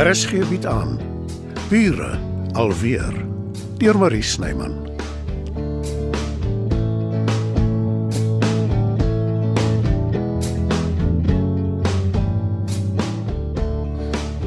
RSG bied aan Bure alweer deur Marie Snyman.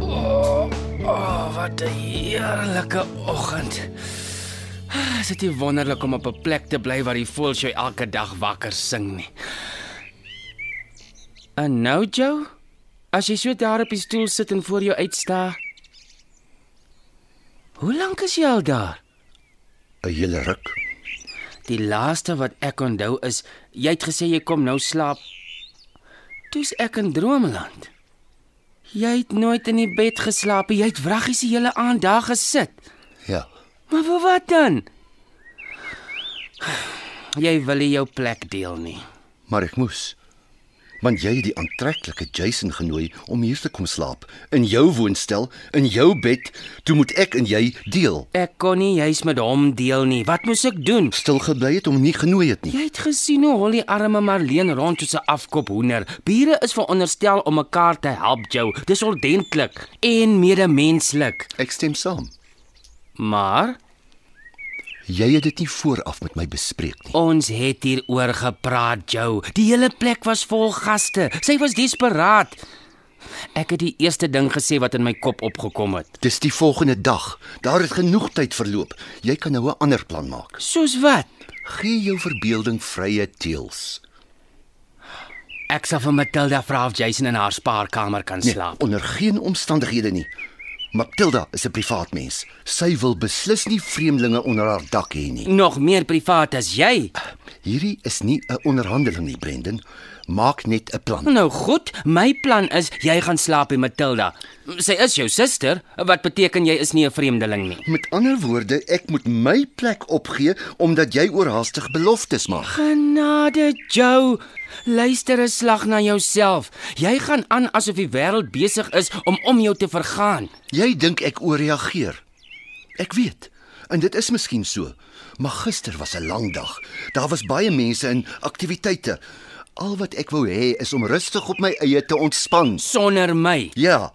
O, oh, wat 'n heerlike oggend. Ah, Is dit nie wonderlik om op 'n plek te bly waar die voëls jou elke dag wakker sing nie? En nou, Joe, as jy so daar op die stoel sit en voor jou uitstaar. Hoe lank is jy al daar? 'n hele ruk. Die laaste wat ek onthou is jy het gesê jy kom nou slaap. Toe's ek in dromeland. Jy het nooit in die bed geslaap, nie. jy het wraggies die hele aand daar gesit. Ja. Maar vir wat dan? Jy wil nie jou plek deel nie. Maar ek moes. Want jy het die aantreklike Jason genooi om hier te kom slaap in jou woonstel, in jou bed. Toe moet ek en jy deel. Ek kon nie juis met hom deel nie. Wat moes ek doen? Stil gebly het om nie genooi het nie. Jy het gesien hoe hol die arme Marleen rond soos 'n afkop hoender. Bure is veronderstel om mekaar te help, Jou. Dis ordentlik en medemenslik. Ek stem saam. Maar Jy het dit nie vooraf met my bespreek nie. ons het hieroor gepraat, Jou. Die hele plek was vol gaste. Sy was desperaat. Ek het die eerste ding gesê wat in my kop opgekom het. Dis die volgende dag. Daar het genoeg tyd verloop. Jy kan nou 'n ander plan maak. Soos wat? Gee jou verbeelding vrye teels. Ek sal vir Matilda vra of Jason in haar spaarkamer kan Nee, slaap. onder geen omstandighede nie. Matilda is 'n privaat mens. Sy wil beslis nie vreemdelinge onder haar dak hê nie. Nog meer privaat as jy. Hierdie is nie 'n onderhandeling nie, Brendan. Maak net 'n plan. Nou goed, my plan is jy gaan slaap by Matilda. Sy is jou suster, wat beteken jy is nie 'n vreemdeling nie. Met ander woorde, ek moet my plek opgee omdat jy oorhaastig beloftes maak. Genade, Joe. Luister 'n slag na jouself. Jy gaan aan asof die wêreld besig is om om jou te vergaan. Jy dink ek ooreageer. Ek weet. En dit is miskien so. Maar gister was 'n lang dag. Daar was baie mense en aktiwiteite. Al wat ek wou hê is om rustig op my eie te ontspan. Sonder my. Ja.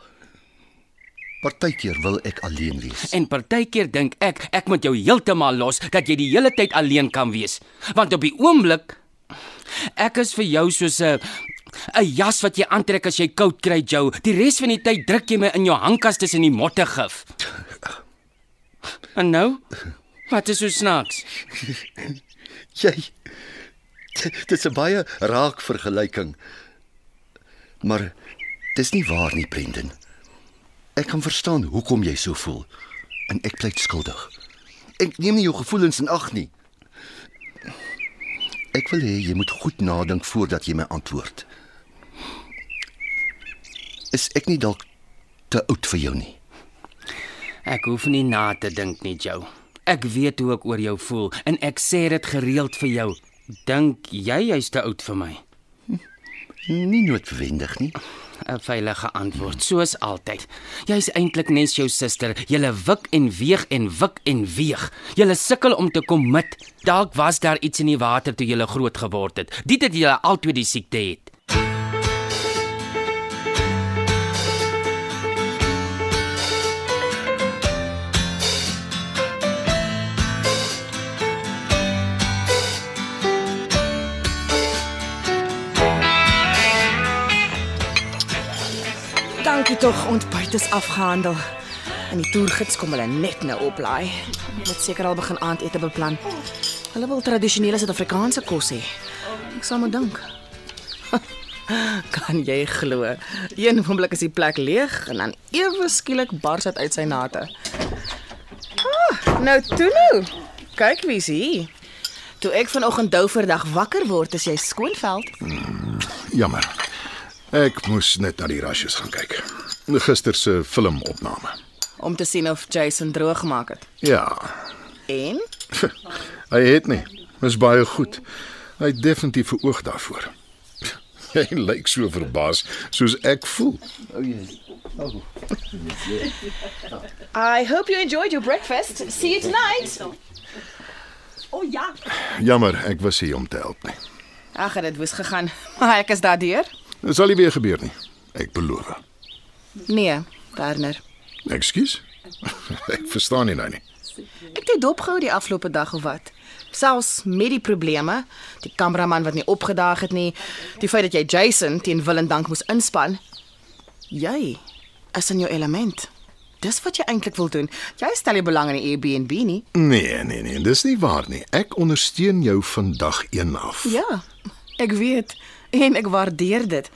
Partykeer wil ek alleen wees. En partykeer dink ek ek moet jou heeltemal los dat jy die hele tyd alleen kan wees. Want op die oomblik ek is vir jou soos 'n 'n jas wat jy aantrek as jy koud kry, Jou. Die res van die tyd druk jy my in jou hangkas tussen die mottegif. En nou? Wat is so snaaks? Jy Dit is 'n baie raak vergelyking. Maar dis nie waar nie, Brendan. Ek kan verstaan hoekom jy so voel en ek pleit skuldig. Ek neem nie jou gevoelens in ag nie. Ek wil hê jy moet goed nadink voordat jy my antwoord. Is ek nie dalk te oud vir jou nie? Ek hoef nie na te dink nie, Jou. Ek weet hoe ek oor jou voel en ek sê dit gereeld vir jou. Dink jy jy's te oud vir my? Nie noodwendig nie. 'n Veilige antwoord, soos altyd. Jy's eintlik net jou suster. Julle wik en weeg en wik en weeg. Julle sukkel om te kommit. Dalk was daar iets in die water toe julle groot geword het. Dit het julle altyd die siekte het. Tog, ontbyt is afgehandel. En die toergids kom hulle net nou oplaai. Moet seker al begin aandete beplan. Hulle wil tradisionele Suid-Afrikaanse kos hê. Ek sal maar dink. Kan jy glo? Een oomblik is die plek leeg en dan ewe skielik bars dit uit sy nate. Ah, nou toe nou. Kyk wie's hier. Toe ek vanoggend douverdag wakker word, is jy skoonveld. Jammer. Ek moes net na die rasjes gaan kyk. Gister se filmopname. om te sien of Jason droog gemaak het. Ja, En hy het nie. Dis baie goed. Hy het definitief 'n oog daarvoor. Hy lyk so verbaas soos ek voel. I hope you enjoyed your breakfast. See you tonight. Oh ja. Jammer, ek was hier om te help nie. Ag, dit was gegaan. Maar ek is daardeur. Dit sal nie weer gebeur nie. Ek beloof. Nee, Werner. Ekskuus. Ek verstaan nie nou nie. Ek het dit dopgehou die afgelope dag of wat. Selfs met die probleme, die kameraman wat nie opgedaag het nie, die feit dat jy Jason teen wil en dank moes inspann. Jy is in jou element. Dis wat jy eintlik wil doen. Jy stel nie belang in die Airbnb nie. Nee, nee, nee, dis nie waar nie. Ek ondersteun jou van dag 1 af. Ja, ek weet en ek waardeer dit.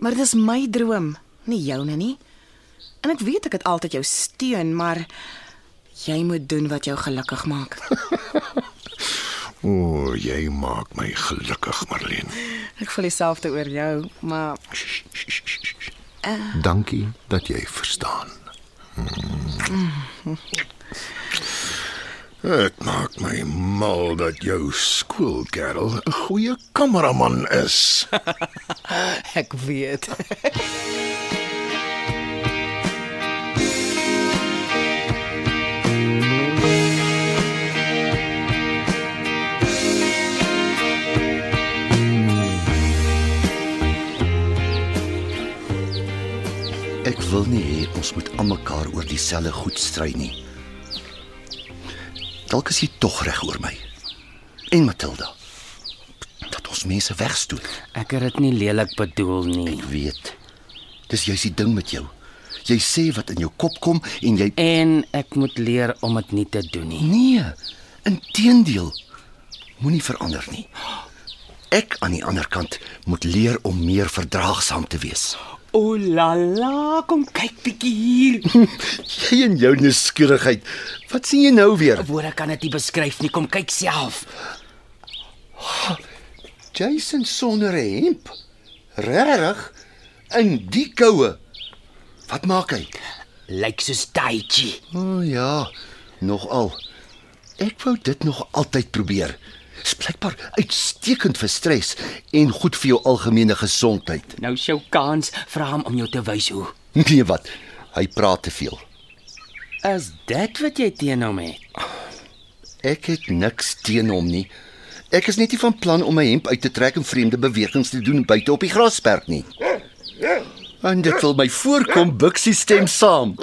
Maar dit is my droom, nie joune nie. En ek weet ek het altyd jou steun, maar jy moet doen wat jou gelukkig maak. O, jy maak my gelukkig, Marlene. Ek voel dieselfde oor jou, maar Dankie dat jy verstaan. Mm. Dit maak my mal dat jou skoolkerel 'n goeie kameraman is. ek weet. Ek wil nie hê ons moet almekaar oor dieselfde goed stry nie. Dalk is jy tog reg oor my. En Matilda. Dat ons mense wegstoot. Ek het dit nie lelik bedoel nie. Ek weet. Dis juist die ding met jou. Jy sê wat in jou kop kom en jy En ek moet leer om dit nie te doen nie. Nee. Inteendeel. Moenie verander nie. Ek aan die ander kant moet leer om meer verdraagsaam te wees. O la la, kom kyk bietjie hier. Jy en jou nuuskierigheid. Wat sien jy nou weer? Woorde kan dit nie beskryf nie. Kom kyk self. Jason sonder 'n hemp. Regtig? In die koue. Wat maak hy? Lyk soos Taichi. O oh, ja, nogal. Ek wou dit nog altyd probeer. Dis blykbaar uitstekend vir stres en goed vir jou algemene gesondheid. Nou is jou kans, vra hom om jou te wys hoe. Nee wat? Hy praat te veel. Is dit wat jy teen hom het? Ek het niks teen hom nie. Ek is net nie van plan om my hemp uit te trek en vreemde bewegings te doen buite op die grasperk nie. En dit wil my voorkom Bixie stem saam.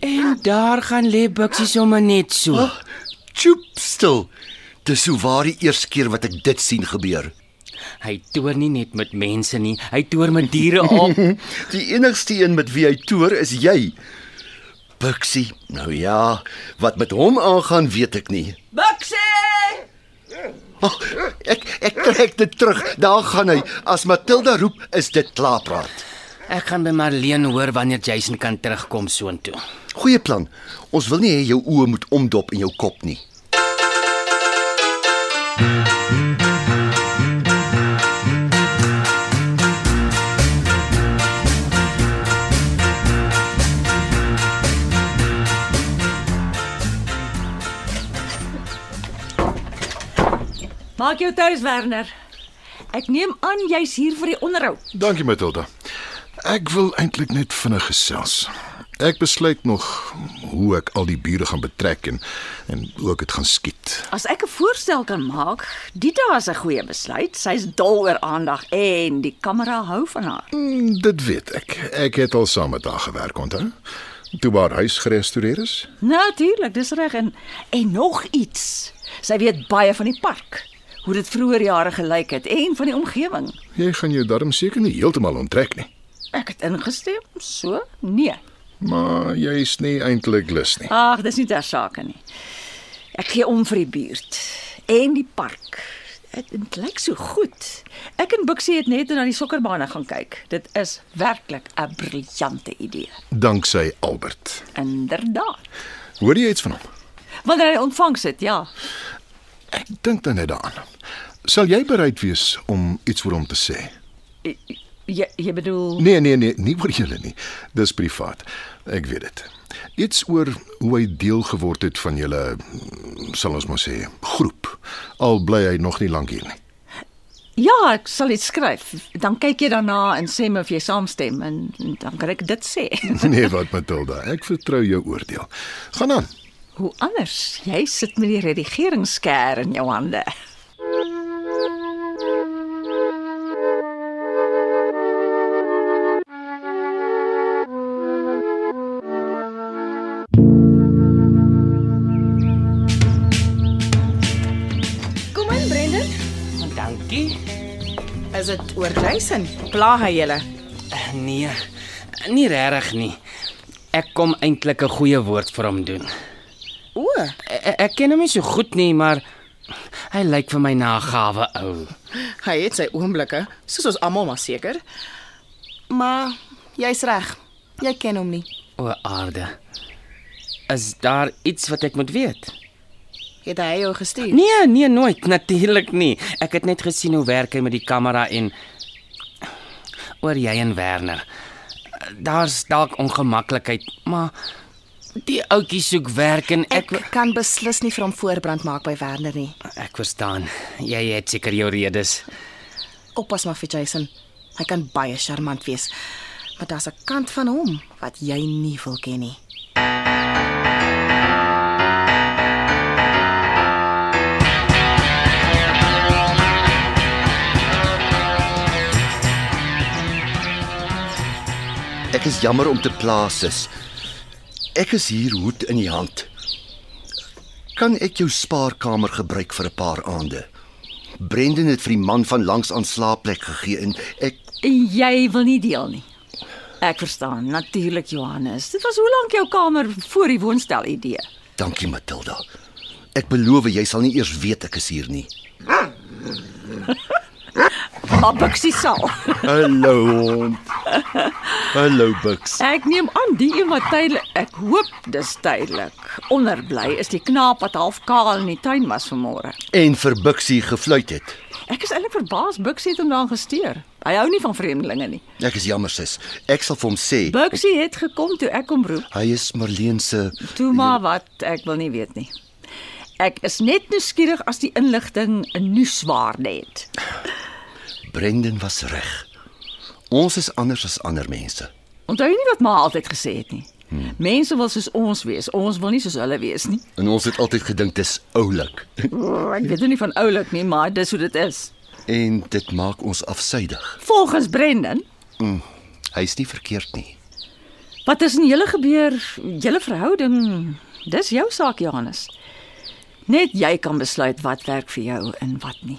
En daar gaan lê Buxie sommer net so. Choop stil. Dis so waar die eerste keer wat ek dit sien gebeur. Hy toer nie net met mense nie, hy toer met diere op. Die enigste een met wie hy toer is jy. Bixie. Nou ja, wat met hom aangaan, weet ek nie. Buxie! Oh, ek ek trek dit terug. Daar gaan hy. As Matilda roep, is dit klaarpraat. Ek gaan by Marlene hoor wanneer Jason kan terugkom soontoe. Goeie plan. Ons wil nie hê jou oë moet omdop in jou kop nie. Maak jou tuis, Werner. Ek neem aan jy's hier vir die onderhoud. Dankie Matilda. Ek wil eintlik net vinnig gesels. Ek besluit nog hoe ek al die bure gaan betrek en en hoe ek dit gaan skiet. As ek 'n voorstel kan maak, Dita is 'n goeie besluit. Sy's dol oor aandag en die kamera hou van haar. Mm, dit weet ek. Ek het al saam met haar gewerk onthou. Toe haar huis gerestoreer is. Natuurlik, dis reg en en nog iets. Sy weet baie van die park. Hoe dit vroeër jare gelyk het en van die omgewing. Jy gaan jou darm seker nie heeltemal onttrek nie. Ek het ingestem. So? Nee. Maar jy's nie eintlik lus nie. Ag, dis nie ter sake nie. Ek gee om vir die buurt en die park. Dit, dit lyk so goed. Ek en Buxie het net na die sokkerbane gaan kyk. Dit is werklik 'n briljante idee. Danksy Albert. Inderdaad. Hoor jy iets van hom? Wanneer hy ontvangs het, ja. Ek dink dan net daaraan. Sal jy bereid wees om iets vir hom te sê? Jy jy bedoel Nee, nee, nee, nie oor julle nie. Dis privaat. Ek weet dit. Iets oor hoe hy deel geword het van julle sal ons maar sê groep. Al bly hy nog nie lank hier nie. Ja, ek sal dit skryf. Dan kyk jy daarna en sê my of jy saamstem en, en dan kan ek dit sê. Nee, wat Matilda, ek vertrou jou oordeel. Gaan aan. Hoe anders? Jy sit met die redigeringssker in jou hande. Is dit oor Jason? Pla hy julle? Nee. Nie regtig nie. Ek kom eintlik 'n goeie woord vir hom doen. O, Ek, ek ken hom nie so goed nie, maar hy lyk vir my na 'n gawe ou. hy het sy oomblikke, soos ons almal maar seker. Maar jy's reg. Jy ken hom nie. O aarde. Is daar iets wat ek moet weet? Het hy jou gestuur? Nee, nee, nooit, natuurlik nie. Ek het net gesien hoe werk hy met die kamera en oor jy en Werner. Daar's dalk ongemaklikheid, maar die ouetjie soek werk en Ek, ek kan beslis nie vir hom voorbrand maak by Werner nie. ek verstaan. Jy het seker jou redes. Oppas maar vir Jason. Hy kan baie charmant wees. Maar daar's 'n kant van hom wat jy nie wil ken nie. Ek is jammer om te plaas is. Ek is hier hoed in die hand. Kan ek jou spaarkamer gebruik vir 'n paar aande? Brendan het vir die man van langs aan slaapplek gegee en ek En jy wil nie deel nie. Ek verstaan, natuurlik Johannes. Dit was hoe lank jou kamer voor die woonstel idee. dankie Matilda. Ek beloof jy sal nie eers weet ek is hier nie. Bixie sal. Hallo hond. Hallo Bux. Ek neem aan die een wat tydelik, ek hoop dis tydelik. Onderbly is die knaap wat half kaal in die tuin was vanmôre. En vir Buxie gefluit het. Ek is eintlik verbaas Bixie het hom daaraan gesteer. Hy hou nie van vreemdelinge nie. Ek is jammer sis. Ek sal vir hom sê Bixie het gekom toe ek hom roep. hy is Marlene se Toe maar wat, ek wil nie weet nie. Ek is net nuuskierig as die inligting 'n nuuswaarde het. Brendan was reg. Ons is anders as ander mense. Onthou nie wat ma altyd gesê het nie? Hmm. Mense wil soos ons wees. Ons wil nie soos hulle wees nie. En ons het altyd gedink dis oulik. Ek weet nie van oulik nie, maar dis hoe dit is. En dit maak ons afsydig. Volgens Brendan, Hy's nie verkeerd nie. wat is in julle gebeur? Julle verhouding, dis jou saak, Johannes. Net jy kan besluit wat werk vir jou en wat nie.